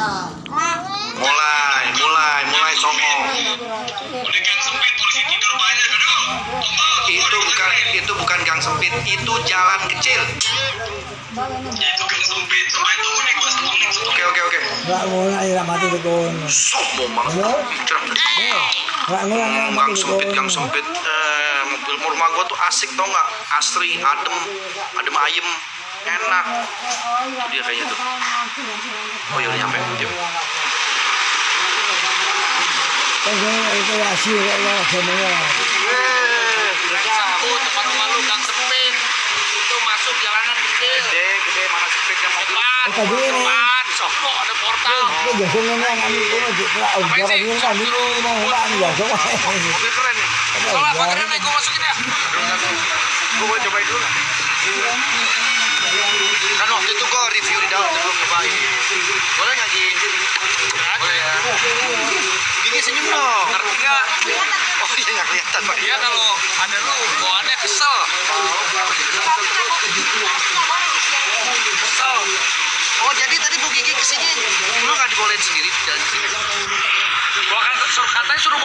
Mulai, mulai, mulai songong. Udah gang sempit polisi tidur banyak aduh. Itu bukan itu bukan gang sempit, itu jalan kecil. Itu gang sempit. Sampai itu nih gua satu Oke, oke, oke. Nggak ngulang aja mati kon. Sombong banget. Bicara. Nggak ngulang Hmm, gang sempit, gang sempit. Eh, mobil rumah gua tuh asik tau nggak? Asri, adem, adem ayem, enak. Itu dia kayaknya tuh. Oh iya udah nyampe. Yuk. Itu. Satu tempat gang sempit. Itu masuk jalanan kecil. Gede, gede mana sempitnya mobil. Depan, depan, ada portal. Itu itu ini kan dulu mau nggak nih biasa. Mobil keren nih. Kalau masukin ya. Gue cobain dulu? Kan waktu itu gue review di dalam sebelum nyobain. Boleh nggak Ji? Boleh ya. Gigi senyum dong. Ngerti nggak? Oh iya nggak kelihatan pak. Dia kalau ada lu bawaannya kesel. Kesel. Oh jadi tadi Bu Gigi ke sini, lu nggak dibolehin sendiri sendiri? Gua kan suruh katanya suruh